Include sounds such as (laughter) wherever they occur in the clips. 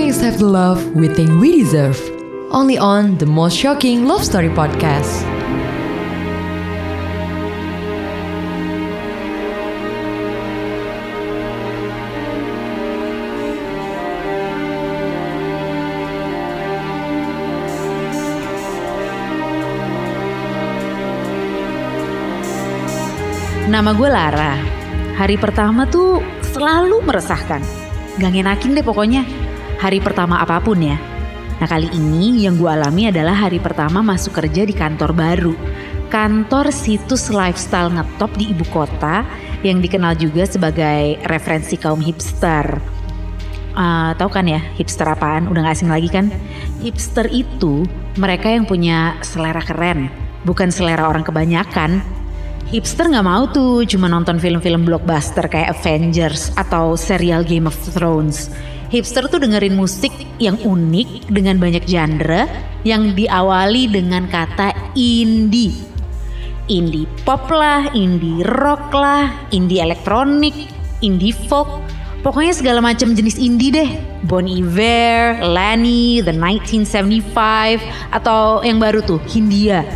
we accept the love we think we deserve. Only on the most shocking love story podcast. Nama gue Lara. Hari pertama tuh selalu meresahkan. Gak ngenakin deh pokoknya. Hari pertama apa pun ya. Nah kali ini yang gue alami adalah hari pertama masuk kerja di kantor baru. Kantor situs lifestyle ngetop di ibu kota yang dikenal juga sebagai referensi kaum hipster. Uh, tahu kan ya hipster apaan? Udah gak asing lagi kan? Hipster itu mereka yang punya selera keren, bukan selera orang kebanyakan. Hipster nggak mau tuh cuma nonton film-film blockbuster kayak Avengers atau serial Game of Thrones. Hipster tuh dengerin musik yang unik dengan banyak genre yang diawali dengan kata indie. Indie pop lah, indie rock lah, indie elektronik, indie folk. Pokoknya segala macam jenis indie deh. Bon Iver, Lanny, The 1975, atau yang baru tuh, Hindia.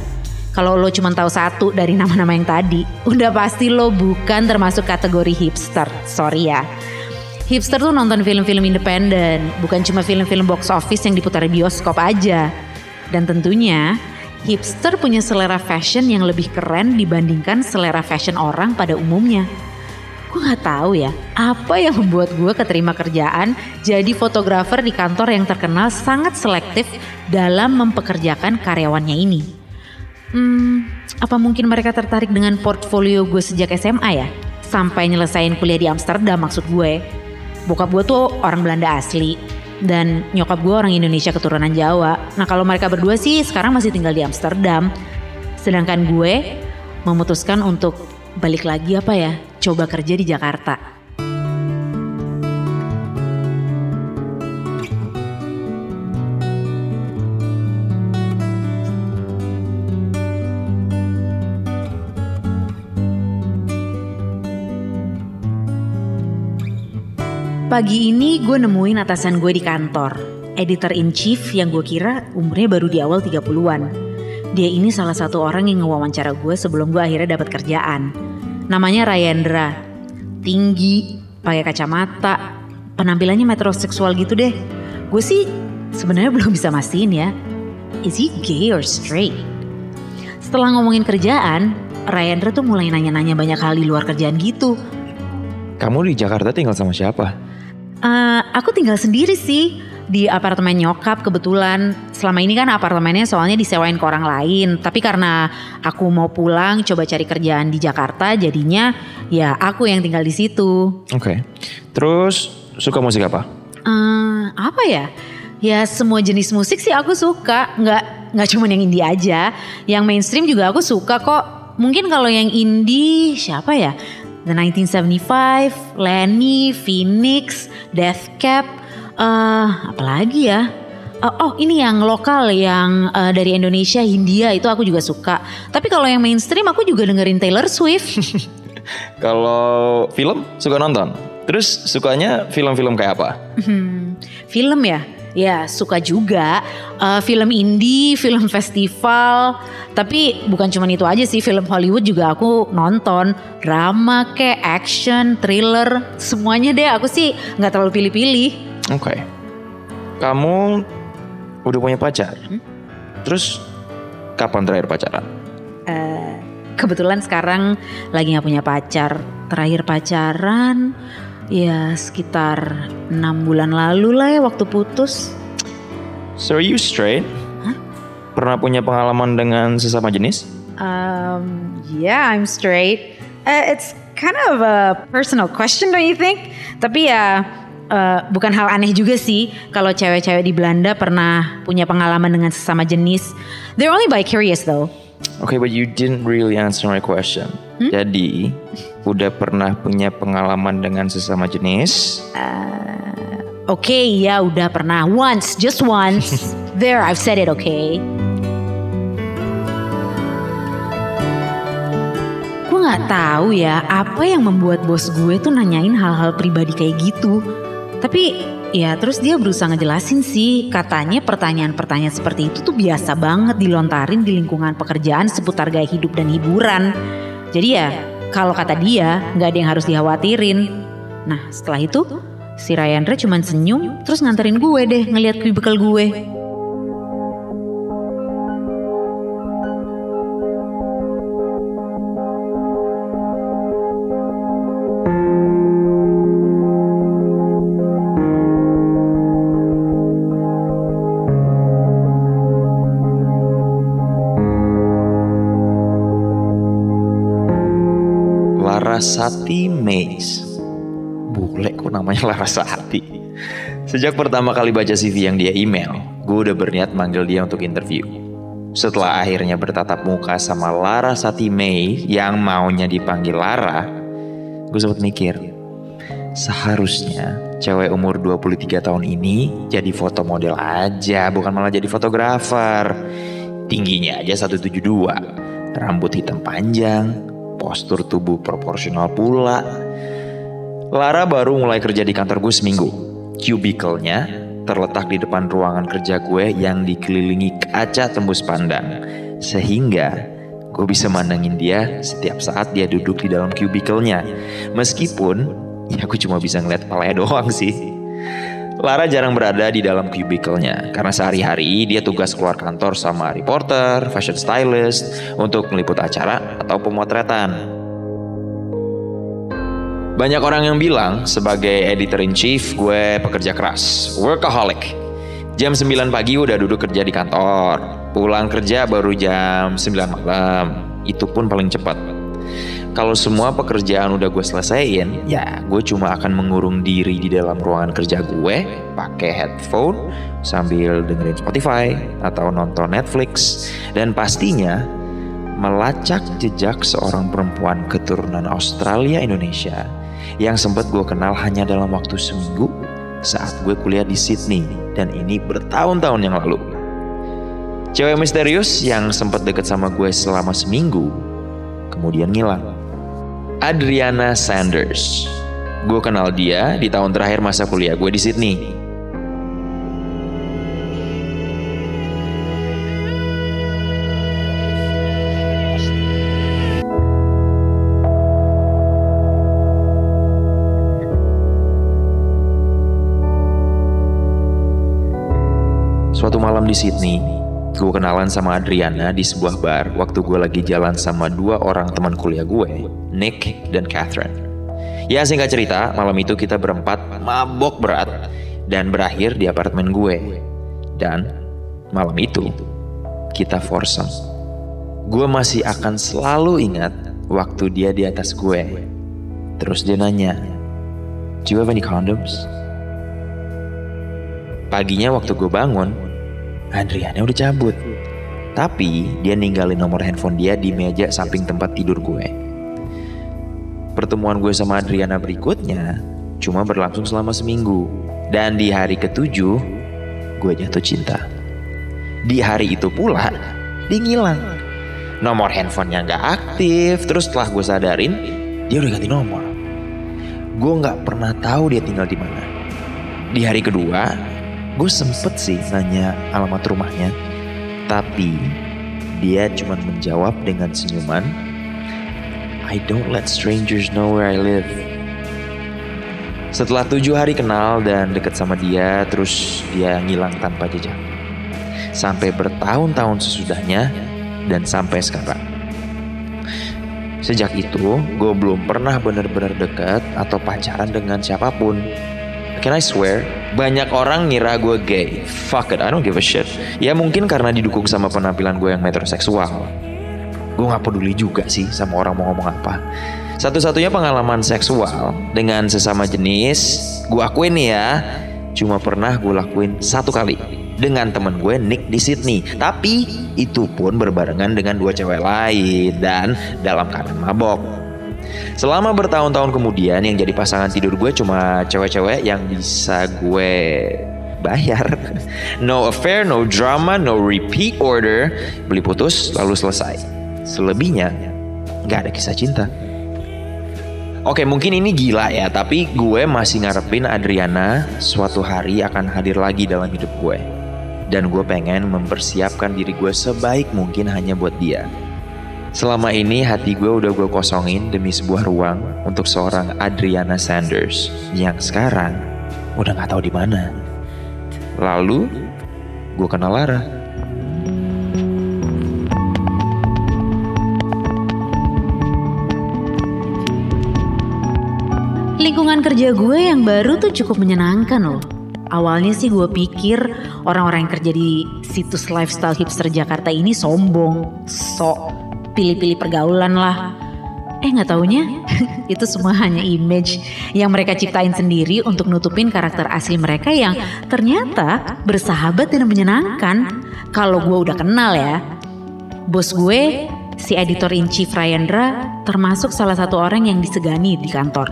Kalau lo cuma tahu satu dari nama-nama yang tadi, (laughs) udah pasti lo bukan termasuk kategori hipster. Sorry ya. Hipster tuh nonton film-film independen, bukan cuma film-film box office yang diputar di bioskop aja. Dan tentunya, hipster punya selera fashion yang lebih keren dibandingkan selera fashion orang pada umumnya. Gue gak tahu ya, apa yang membuat gue keterima kerjaan jadi fotografer di kantor yang terkenal sangat selektif dalam mempekerjakan karyawannya ini. Hmm, apa mungkin mereka tertarik dengan portfolio gue sejak SMA ya? Sampai nyelesain kuliah di Amsterdam maksud gue. Bokap gue tuh orang Belanda asli. Dan nyokap gue orang Indonesia keturunan Jawa. Nah kalau mereka berdua sih sekarang masih tinggal di Amsterdam. Sedangkan gue memutuskan untuk balik lagi apa ya? Coba kerja di Jakarta. Pagi ini gue nemuin atasan gue di kantor. Editor in chief yang gue kira umurnya baru di awal 30-an. Dia ini salah satu orang yang ngewawancara gue sebelum gue akhirnya dapat kerjaan. Namanya Rayendra. Tinggi, pakai kacamata, penampilannya metroseksual gitu deh. Gue sih sebenarnya belum bisa mastiin ya. Is he gay or straight? Setelah ngomongin kerjaan, Rayendra tuh mulai nanya-nanya banyak hal di luar kerjaan gitu. Kamu di Jakarta tinggal sama siapa? Uh, aku tinggal sendiri sih di apartemen nyokap kebetulan selama ini kan apartemennya soalnya disewain ke orang lain tapi karena aku mau pulang coba cari kerjaan di Jakarta jadinya ya aku yang tinggal di situ. Oke. Okay. Terus suka musik apa? Uh, apa ya? Ya semua jenis musik sih aku suka, nggak nggak cuma yang indie aja, yang mainstream juga aku suka kok. Mungkin kalau yang indie siapa ya? The 1975, Lenny, Phoenix, Death Cab, uh, apalagi ya? Uh, oh ini yang lokal yang uh, dari Indonesia, Hindia itu aku juga suka. Tapi kalau yang mainstream aku juga dengerin Taylor Swift. (laughs) kalau film suka nonton? Terus sukanya film-film kayak apa? Hmm, film ya? Ya suka juga uh, film indie, film festival. Tapi bukan cuma itu aja sih film Hollywood juga aku nonton drama kayak action, thriller, semuanya deh. Aku sih nggak terlalu pilih-pilih. Oke. Okay. Kamu udah punya pacar? Hmm? Terus kapan terakhir pacaran? Uh, kebetulan sekarang lagi nggak punya pacar. Terakhir pacaran Ya sekitar enam bulan lalu lah ya waktu putus. So are you straight? Huh? Pernah punya pengalaman dengan sesama jenis? Um, yeah, I'm straight. Uh, it's kind of a personal question, don't you think? Tapi ya uh, bukan hal aneh juga sih kalau cewek-cewek di Belanda pernah punya pengalaman dengan sesama jenis. They're only bi curious though. Okay, but you didn't really answer my question. Hmm? Jadi, udah pernah punya pengalaman dengan sesama jenis? Uh, Oke, okay, ya udah pernah. Once, just once. (laughs) There, I've said it, okay? Gue nggak tahu ya apa yang membuat bos gue tuh nanyain hal-hal pribadi kayak gitu. Tapi Ya terus dia berusaha ngejelasin sih Katanya pertanyaan-pertanyaan seperti itu tuh biasa banget dilontarin di lingkungan pekerjaan seputar gaya hidup dan hiburan Jadi ya kalau kata dia nggak ada yang harus dikhawatirin. Nah setelah itu si Rayandra cuma senyum terus nganterin gue deh ngeliat kubikel gue Larasati Maze. Bule kok namanya Larasati. Sejak pertama kali baca CV yang dia email, gue udah berniat manggil dia untuk interview. Setelah akhirnya bertatap muka sama Larasati May yang maunya dipanggil Lara, gue sempat mikir, seharusnya cewek umur 23 tahun ini jadi foto model aja, bukan malah jadi fotografer. Tingginya aja 172, rambut hitam panjang, postur tubuh proporsional pula. Lara baru mulai kerja di kantor gue seminggu. Cubicle-nya terletak di depan ruangan kerja gue yang dikelilingi kaca tembus pandang. Sehingga gue bisa mandangin dia setiap saat dia duduk di dalam cubicle-nya. Meskipun ya aku cuma bisa ngeliat kepalanya (laughs) doang sih. Lara jarang berada di dalam cubicle-nya karena sehari-hari dia tugas keluar kantor sama reporter, fashion stylist untuk meliput acara atau pemotretan. Banyak orang yang bilang sebagai editor in chief gue pekerja keras, workaholic. Jam 9 pagi udah duduk kerja di kantor, pulang kerja baru jam 9 malam. Itu pun paling cepat kalau semua pekerjaan udah gue selesaiin, ya gue cuma akan mengurung diri di dalam ruangan kerja gue, pakai headphone sambil dengerin Spotify atau nonton Netflix, dan pastinya melacak jejak seorang perempuan keturunan Australia Indonesia yang sempat gue kenal hanya dalam waktu seminggu saat gue kuliah di Sydney dan ini bertahun-tahun yang lalu. Cewek misterius yang sempat deket sama gue selama seminggu kemudian ngilang. Adriana Sanders. Gue kenal dia di tahun terakhir masa kuliah gue di Sydney. Suatu malam di Sydney, Gue kenalan sama Adriana di sebuah bar waktu gue lagi jalan sama dua orang teman kuliah gue, Nick dan Catherine. Ya singkat cerita, malam itu kita berempat mabok berat dan berakhir di apartemen gue. Dan malam itu kita foursome. Gue masih akan selalu ingat waktu dia di atas gue. Terus dia nanya, Do you have any condoms? Paginya waktu gue bangun, Adriana udah cabut. Tapi dia ninggalin nomor handphone dia di meja samping tempat tidur gue. Pertemuan gue sama Adriana berikutnya cuma berlangsung selama seminggu. Dan di hari ketujuh, gue jatuh cinta. Di hari itu pula, dia ngilang. Nomor handphonenya nggak aktif, terus setelah gue sadarin, dia udah ganti nomor. Gue nggak pernah tahu dia tinggal di mana. Di hari kedua, gue sempet sih nanya alamat rumahnya tapi dia cuma menjawab dengan senyuman I don't let strangers know where I live. Setelah tujuh hari kenal dan deket sama dia terus dia ngilang tanpa jejak. Sampai bertahun-tahun sesudahnya dan sampai sekarang. Sejak itu, gue belum pernah benar-benar dekat atau pacaran dengan siapa pun. Can I swear? Banyak orang ngira gue gay. Fuck it, I don't give a shit. Ya mungkin karena didukung sama penampilan gue yang metroseksual. Gue gak peduli juga sih sama orang mau ngomong apa. Satu-satunya pengalaman seksual dengan sesama jenis, gue akuin nih ya, cuma pernah gue lakuin satu kali dengan temen gue Nick di Sydney. Tapi itu pun berbarengan dengan dua cewek lain dan dalam keadaan mabok. Selama bertahun-tahun kemudian yang jadi pasangan tidur gue cuma cewek-cewek yang bisa gue bayar. (laughs) No affair, no drama, no repeat order. Beli putus lalu selesai. Selebihnya nggak ada kisah cinta. Oke mungkin ini gila ya, tapi gue masih ngarepin Adriana suatu hari akan hadir lagi dalam hidup gue. Dan gue pengen mempersiapkan diri gue sebaik mungkin hanya buat dia. Selama ini hati gue udah gue kosongin demi sebuah ruang untuk seorang Adriana Sanders yang sekarang udah gak tahu di mana. Lalu gue kenal Lara. Lingkungan kerja gue yang baru tuh cukup menyenangkan loh. Awalnya sih gue pikir orang-orang yang kerja di situs lifestyle hipster Jakarta ini sombong, sok, pilih-pilih pergaulan lah. Eh nggak taunya (laughs) itu semua hanya image yang mereka ciptain sendiri untuk nutupin karakter asli mereka yang ternyata bersahabat dan menyenangkan. Kalau gue udah kenal ya. Bos gue, si editor in chief Rayandra, termasuk salah satu orang yang disegani di kantor.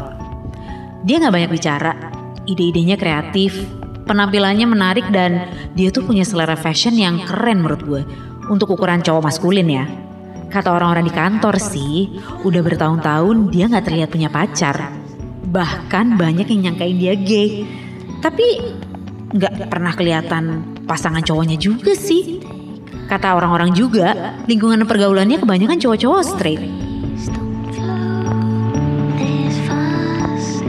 Dia nggak banyak bicara, ide-idenya kreatif, penampilannya menarik dan dia tuh punya selera fashion yang keren menurut gue. Untuk ukuran cowok maskulin ya. Kata orang-orang di kantor sih, udah bertahun-tahun dia nggak terlihat punya pacar. Bahkan banyak yang nyangkain dia gay. Tapi nggak pernah kelihatan pasangan cowoknya juga sih. Kata orang-orang juga, lingkungan pergaulannya kebanyakan cowok-cowok straight.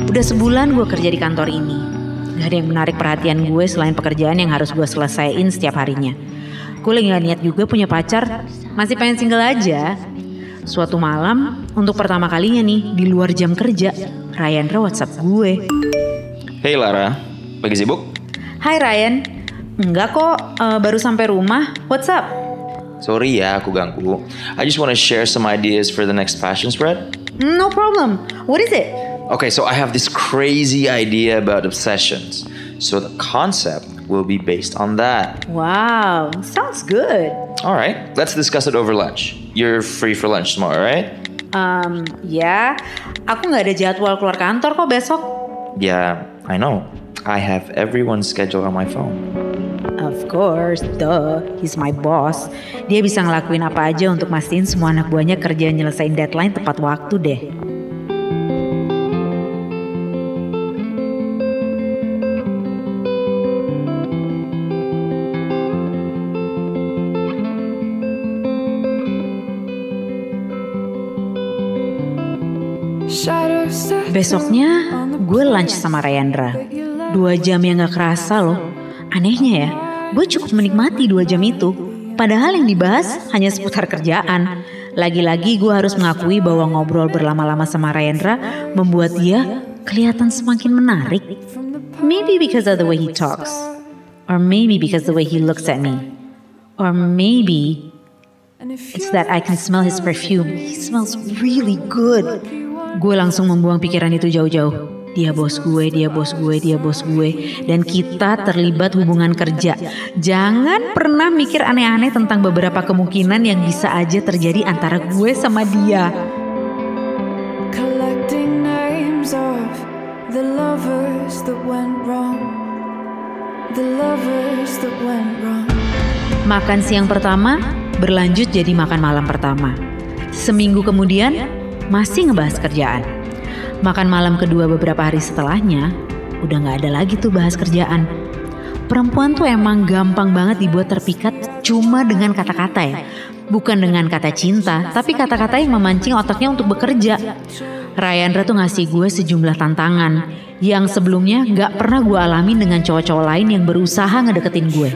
Udah sebulan gue kerja di kantor ini. Gak ada yang menarik perhatian gue selain pekerjaan yang harus gue selesaiin setiap harinya. Gue lagi gak niat juga punya pacar, masih pengen single aja. Suatu malam, untuk pertama kalinya nih, di luar jam kerja, Rayandra WhatsApp gue. Hey Lara, lagi sibuk? Hai Ryan, enggak kok, uh, baru sampai rumah. What's up? Sorry ya aku ganggu. I just wanna share some ideas for the next fashion spread. No problem. What is it? Okay, so I have this crazy idea about obsessions. So the concept will be based on that. Wow, sounds good. All right, let's discuss it over lunch. You're free for lunch tomorrow, right? Um, ya, aku nggak ada jadwal keluar kantor kok besok. Yeah, I know. I have everyone's schedule on my phone. Of course, duh, he's my boss. Dia bisa ngelakuin apa aja untuk mastiin semua anak buahnya kerja nyelesain deadline tepat waktu deh. Besoknya gue lunch sama Rayandra. Dua jam yang gak kerasa loh. Anehnya ya, gue cukup menikmati dua jam itu. Padahal yang dibahas hanya seputar kerjaan. Lagi-lagi gue harus mengakui bahwa ngobrol berlama-lama sama Rayandra membuat dia kelihatan semakin menarik. Maybe because of the way he talks. Or maybe because the way he looks at me. Or maybe it's that I can smell his perfume. He smells really good. Gue langsung membuang pikiran itu jauh-jauh. Dia bos gue, dia bos gue, dia bos gue. Dan kita terlibat hubungan kerja. Jangan pernah mikir aneh-aneh tentang beberapa kemungkinan yang bisa aja terjadi antara gue sama dia. Makan siang pertama berlanjut jadi makan malam pertama. Seminggu kemudian masih ngebahas kerjaan. Makan malam kedua beberapa hari setelahnya, udah gak ada lagi tuh bahas kerjaan. Perempuan tuh emang gampang banget dibuat terpikat cuma dengan kata-kata ya. Bukan dengan kata cinta, tapi kata-kata yang memancing otaknya untuk bekerja. Rayandra tuh ngasih gue sejumlah tantangan yang sebelumnya gak pernah gue alami dengan cowok-cowok lain yang berusaha ngedeketin gue.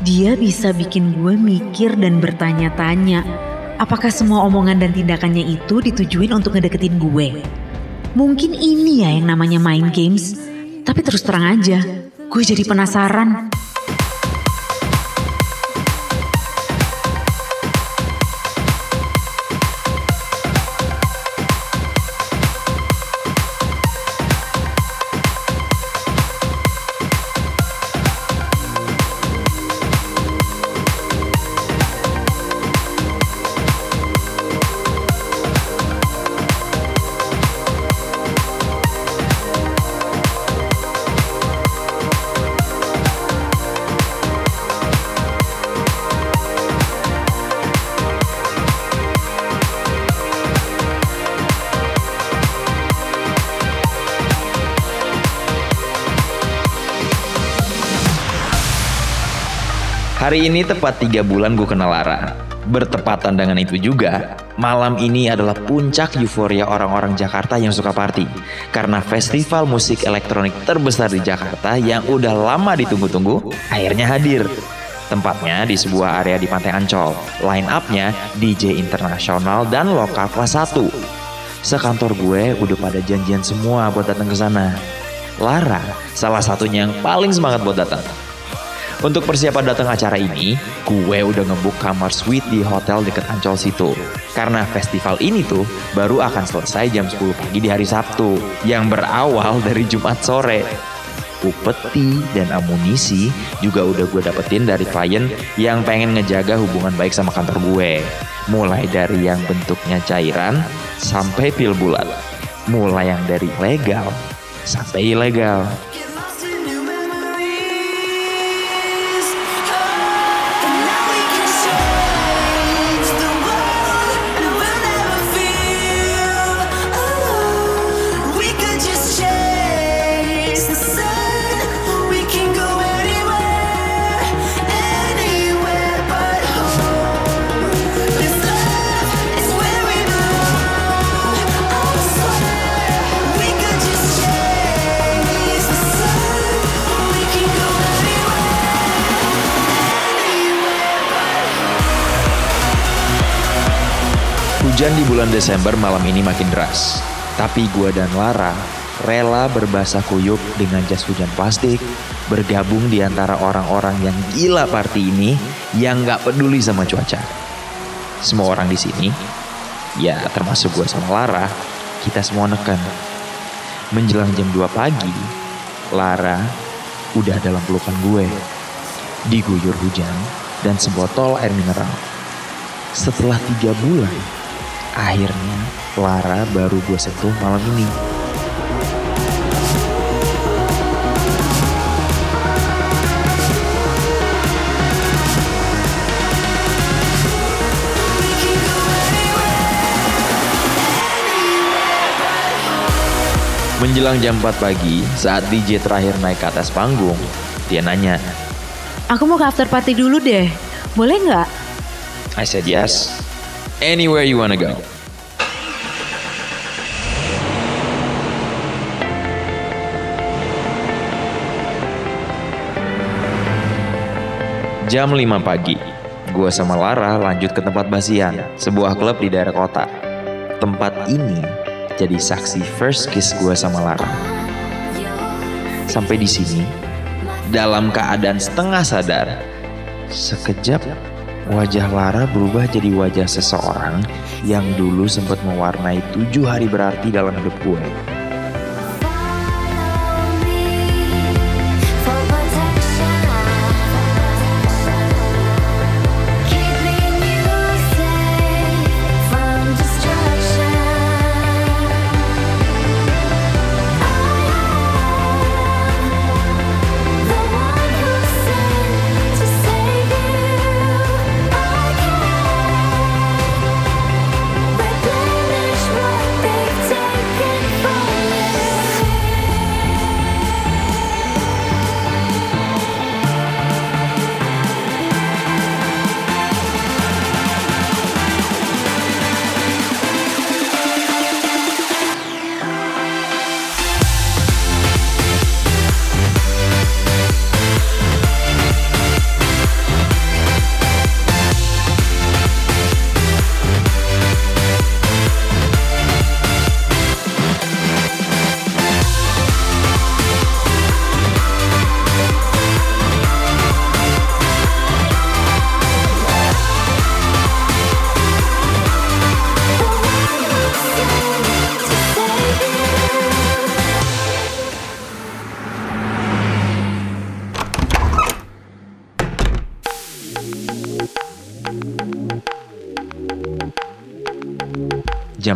Dia bisa bikin gue mikir dan bertanya-tanya, apakah semua omongan dan tindakannya itu ditujuin untuk ngedeketin gue? Mungkin ini ya yang namanya main games, tapi terus terang aja, gue jadi penasaran. Hari ini tepat tiga bulan gue kenal Lara. Bertepatan dengan itu juga, malam ini adalah puncak euforia orang-orang Jakarta yang suka party. Karena festival musik elektronik terbesar di Jakarta yang udah lama ditunggu-tunggu, akhirnya hadir. Tempatnya di sebuah area di Pantai Ancol. Line up-nya DJ internasional dan lokal kelas 1. Sekantor gue udah pada janjian semua buat datang ke sana. Lara salah satunya yang paling semangat buat datang. Untuk persiapan datang acara ini, gue udah ngebuk kamar suite di hotel deket Ancol situ. Karena festival ini tuh baru akan selesai jam 10 pagi di hari Sabtu, yang berawal dari Jumat sore upeti dan amunisi juga udah gue dapetin dari klien yang pengen ngejaga hubungan baik sama kantor gue. Mulai dari yang bentuknya cairan sampai pil bulat. Mulai yang dari legal sampai ilegal. Hujan di bulan Desember malam ini makin deras. Tapi gue dan Lara rela berbasah kuyup dengan jas hujan plastik, bergabung di antara orang-orang yang gila party ini yang gak peduli sama cuaca. Semua orang di sini, ya termasuk gue sama Lara, kita semua neken. Menjelang jam 2 pagi, Lara udah dalam pelukan gue. Diguyur hujan dan sebotol air mineral. Setelah tiga bulan, Akhirnya Lara baru gue sentuh malam ini. Menjelang jam 4 pagi, saat DJ terakhir naik ke atas panggung, dia nanya, Aku mau ke after party dulu deh, boleh nggak? I said yes. Anywhere you wanna go. Jam 5 pagi, gue sama Lara lanjut ke tempat Basian, sebuah klub di daerah kota. Tempat ini jadi saksi first kiss gue sama Lara. Sampai di sini, dalam keadaan setengah sadar, sekejap wajah Lara berubah jadi wajah seseorang yang dulu sempat mewarnai tujuh hari berarti dalam hidup gue.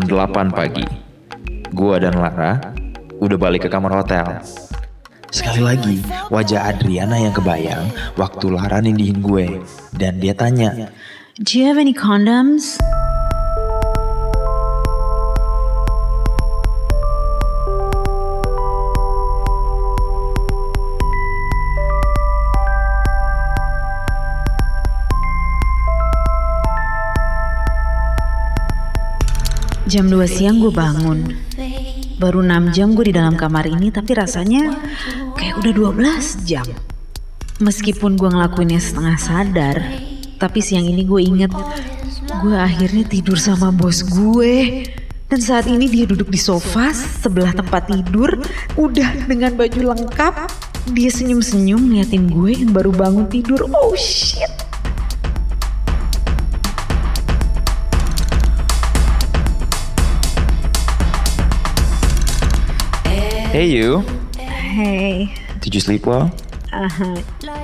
8 pagi, gua dan Lara udah balik ke kamar hotel. Sekali lagi, wajah Adriana yang kebayang waktu Lara nindihin gue. Dan dia tanya, Do you have any condoms? Jam 2 siang gue bangun. Baru 6 jam gue di dalam kamar ini tapi rasanya kayak udah 12 jam. Meskipun gue ngelakuinnya setengah sadar, tapi siang ini gue inget gue akhirnya tidur sama bos gue. Dan saat ini dia duduk di sofa sebelah tempat tidur, udah dengan baju lengkap. Dia senyum-senyum ngeliatin gue yang baru bangun tidur. Oh shit. Hey you, Hey, did you sleep well? uh,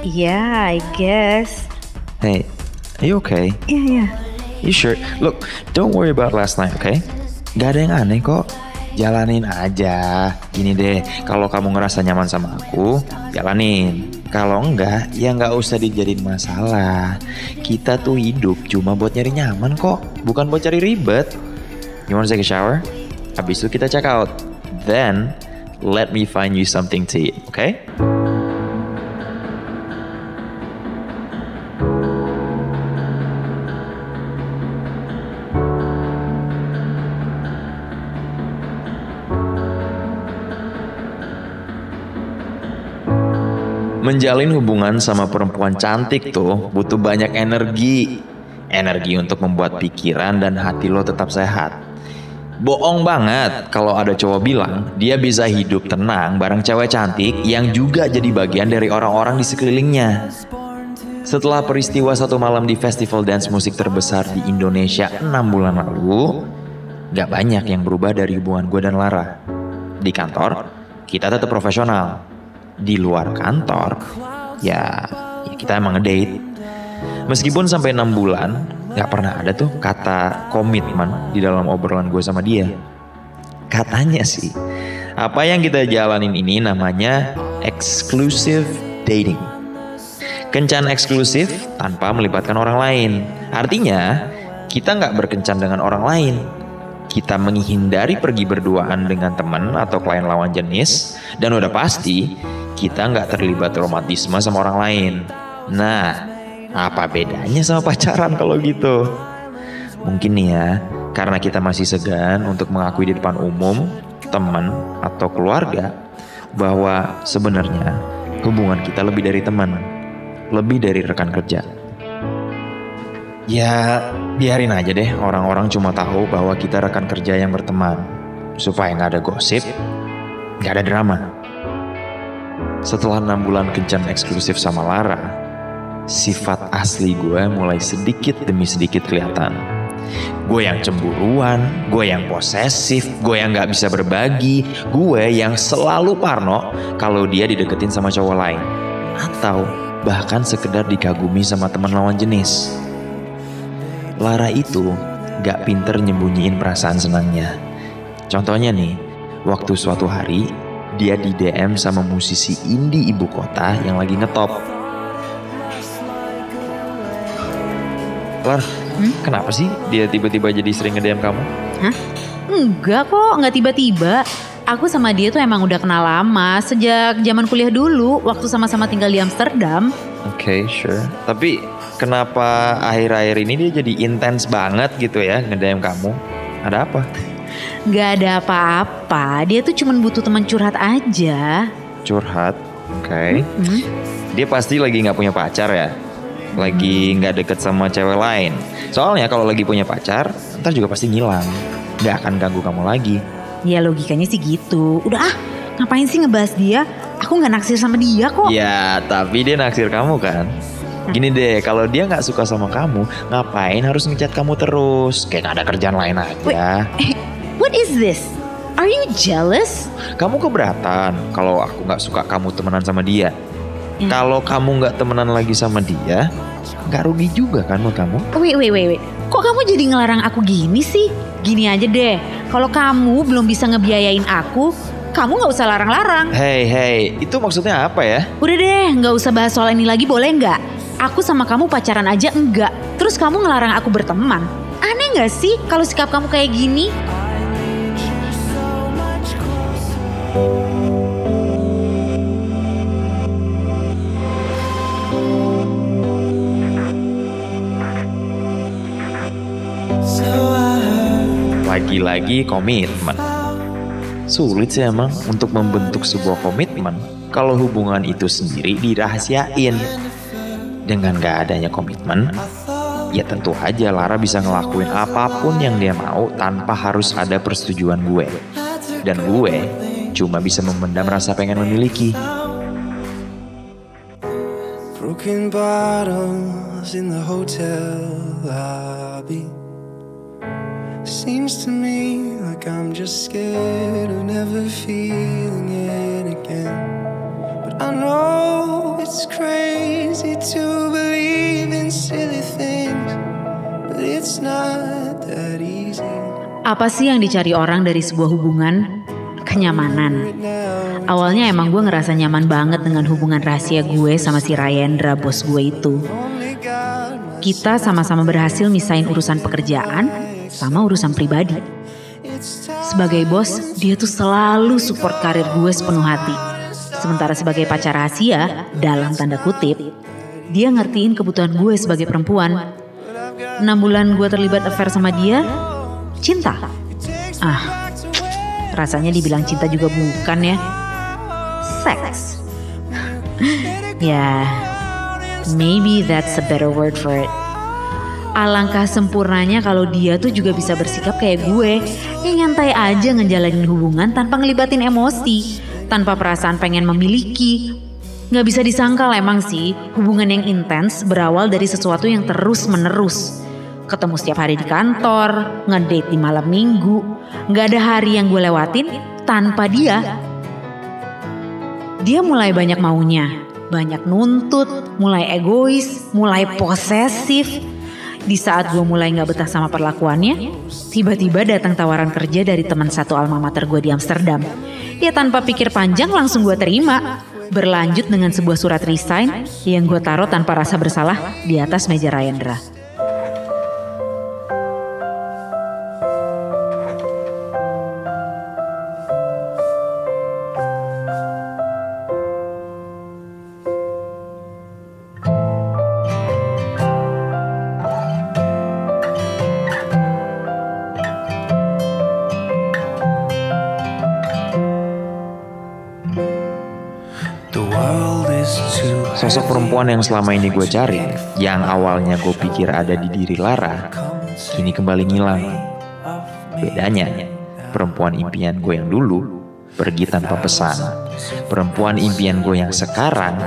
yeah, I guess. Hey, are you okay? Yeah, yeah. You sure? Look, don't worry about last night, okay? Gak ada yang aneh kok. Jalanin aja. Gini deh, kalau kamu ngerasa nyaman sama aku, jalanin. Kalau enggak, ya nggak usah dijadiin masalah. Kita tuh hidup cuma buat nyari nyaman kok, bukan buat cari ribet. You wanna take a shower? Habis itu kita check out. Then, let me find you something to eat, okay? Menjalin hubungan sama perempuan cantik tuh butuh banyak energi. Energi untuk membuat pikiran dan hati lo tetap sehat. Bohong banget kalau ada cowok bilang dia bisa hidup tenang bareng cewek cantik yang juga jadi bagian dari orang-orang di sekelilingnya. Setelah peristiwa satu malam di festival dance musik terbesar di Indonesia 6 bulan lalu, gak banyak yang berubah dari hubungan gue dan Lara. Di kantor, kita tetap profesional. Di luar kantor, ya, ya kita emang ngedate. Meskipun sampai 6 bulan, gak pernah ada tuh kata komitmen di dalam obrolan gue sama dia. Katanya sih, apa yang kita jalanin ini namanya exclusive dating. Kencan eksklusif tanpa melibatkan orang lain. Artinya, kita nggak berkencan dengan orang lain. Kita menghindari pergi berduaan dengan teman atau klien lawan jenis. Dan udah pasti, kita nggak terlibat romantisme sama orang lain. Nah, apa bedanya sama pacaran kalau gitu? Mungkin nih ya, karena kita masih segan untuk mengakui di depan umum, teman, atau keluarga, bahwa sebenarnya hubungan kita lebih dari teman, lebih dari rekan kerja. Ya, biarin aja deh orang-orang cuma tahu bahwa kita rekan kerja yang berteman, supaya nggak ada gosip, nggak ada drama. Setelah enam bulan kencan eksklusif sama Lara, sifat asli gue mulai sedikit demi sedikit kelihatan. Gue yang cemburuan, gue yang posesif, gue yang gak bisa berbagi, gue yang selalu parno kalau dia dideketin sama cowok lain. Atau bahkan sekedar dikagumi sama teman lawan jenis. Lara itu gak pinter nyembunyiin perasaan senangnya. Contohnya nih, waktu suatu hari dia di DM sama musisi indie ibu kota yang lagi ngetop. Lar, kenapa sih dia tiba-tiba jadi sering nge-DM kamu? Hah? Enggak kok, nggak tiba-tiba. Aku sama dia tuh emang udah kenal lama sejak zaman kuliah dulu waktu sama-sama tinggal di Amsterdam. Oke, sure. Tapi kenapa akhir-akhir ini dia jadi intens banget gitu ya nge-DM kamu? Ada apa? Gak ada apa-apa, dia tuh cuman butuh teman curhat aja. Curhat. Oke. Hmm? Dia pasti lagi nggak punya pacar ya? Lagi nggak deket sama cewek lain. Soalnya kalau lagi punya pacar, ntar juga pasti ngilang. Nggak akan ganggu kamu lagi. Ya logikanya sih gitu. Udah ah, ngapain sih ngebahas dia? Aku nggak naksir sama dia kok. Ya, tapi dia naksir kamu kan? Gini deh, kalau dia nggak suka sama kamu, ngapain harus ngechat kamu terus? Kayak nggak ada kerjaan lain aja. Eh, what is this? Are you jealous? Kamu keberatan kalau aku nggak suka kamu temenan sama dia. Hmm. Kalau kamu nggak temenan lagi sama dia, nggak rugi juga kan buat kamu? Wait, wait, wait, wait. Kok kamu jadi ngelarang aku gini sih? Gini aja deh, kalau kamu belum bisa ngebiayain aku, kamu nggak usah larang-larang. Hey, hey, itu maksudnya apa ya? Udah deh, nggak usah bahas soal ini lagi boleh nggak? Aku sama kamu pacaran aja enggak. Terus kamu ngelarang aku berteman. Aneh nggak sih kalau sikap kamu kayak gini? Lagi-lagi komitmen. Sulit sih emang untuk membentuk sebuah komitmen kalau hubungan itu sendiri dirahasiain. Dengan gak adanya komitmen, ya tentu aja Lara bisa ngelakuin apa pun yang dia mau tanpa harus ada persetujuan gue. Dan gue cuma bisa memendam rasa pengen memiliki. Broken bottles in the hotel lobby. Seems to me like I'm just scared of never feeling it again. But I know it's crazy to believe in silly things, but it's not that easy. Apa sih yang dicari orang dari sebuah hubungan? Kenyamanan. Awalnya emang gue ngerasa nyaman banget dengan hubungan rahasia gue sama si Rayendra bos gue itu. Kita sama-sama berhasil misahin urusan pekerjaan sama urusan pribadi. Sebagai bos, dia tuh selalu support karir gue sepenuh hati. Sementara sebagai pacar rahasia, dalam tanda kutip, dia ngertiin kebutuhan gue sebagai perempuan. 6 bulan gue terlibat affair sama dia, cinta. Ah, rasanya dibilang cinta juga bukan ya. Seks. (laughs) ya, maybe that's a better word for it. Alangkah sempurnanya kalau dia tuh juga bisa bersikap kayak gue. Yang nyantai aja ngejalanin hubungan tanpa ngelibatin emosi Tanpa perasaan pengen memiliki. Gak bisa disangkal emang sih Hubungan yang intens berawal dari sesuatu yang terus menerus Ketemu setiap hari di kantor Ngedate di malam minggu. Gak ada hari yang gue lewatin tanpa dia. Dia mulai banyak maunya. Banyak nuntut, mulai egois, mulai posesif di saat gue mulai gak betah sama perlakuannya, tiba-tiba datang tawaran kerja dari teman satu alma mater gue di Amsterdam. Ya tanpa pikir panjang langsung gue terima. Berlanjut dengan sebuah surat resign yang gue taruh tanpa rasa bersalah di atas meja Rayendra. Perempuan yang selama ini gue cari, yang awalnya gue pikir ada di diri Lara, kini kembali ngilang. Bedanya, perempuan impian gue yang dulu pergi tanpa pesan. Perempuan impian gue yang sekarang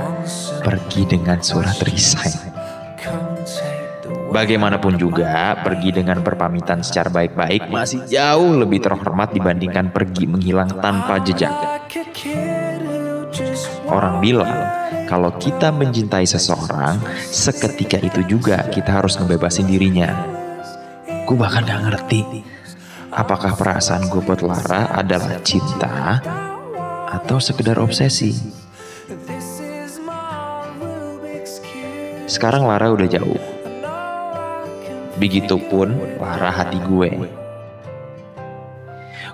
pergi dengan surat resign. Bagaimanapun juga, pergi dengan berpamitan secara baik-baik masih jauh lebih terhormat dibandingkan pergi menghilang tanpa jejak. Orang bilang, kalau kita mencintai seseorang, seketika itu juga kita harus ngebebasin dirinya. Gue bahkan gak ngerti, apakah perasaan gue buat Lara adalah cinta atau sekedar obsesi. Sekarang Lara udah jauh. Begitupun Lara hati gue.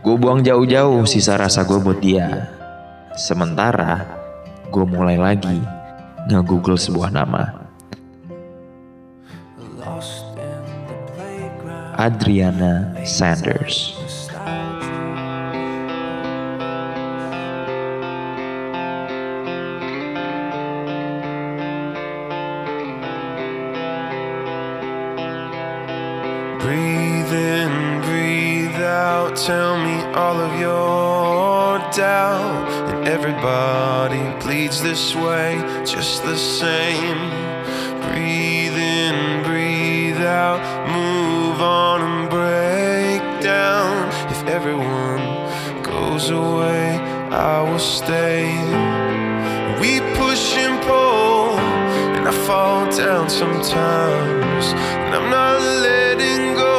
Gue buang jauh-jauh sisa rasa gue buat dia. Sementara gue mulai lagi nge-google sebuah nama. Adriana Sanders. Fall down sometimes. And I'm not letting go.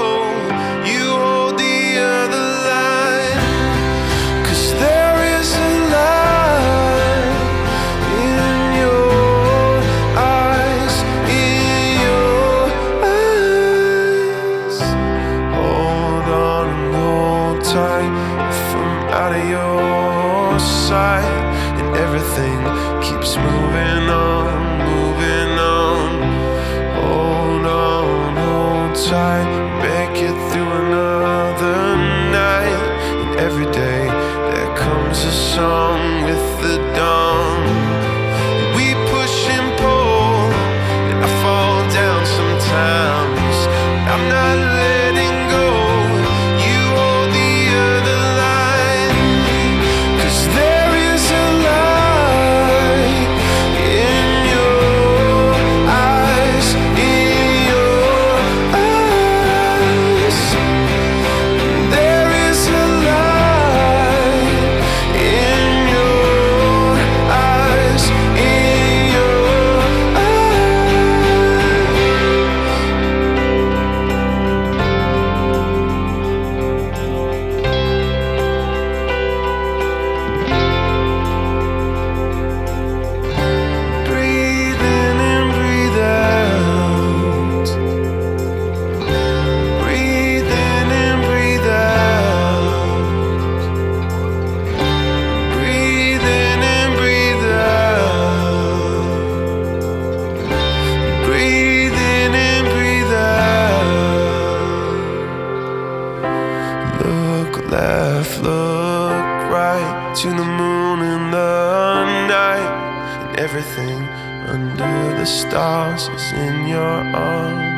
under the stars is in your arms.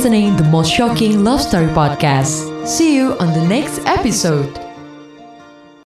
listening the most shocking love story podcast. See you on the next episode.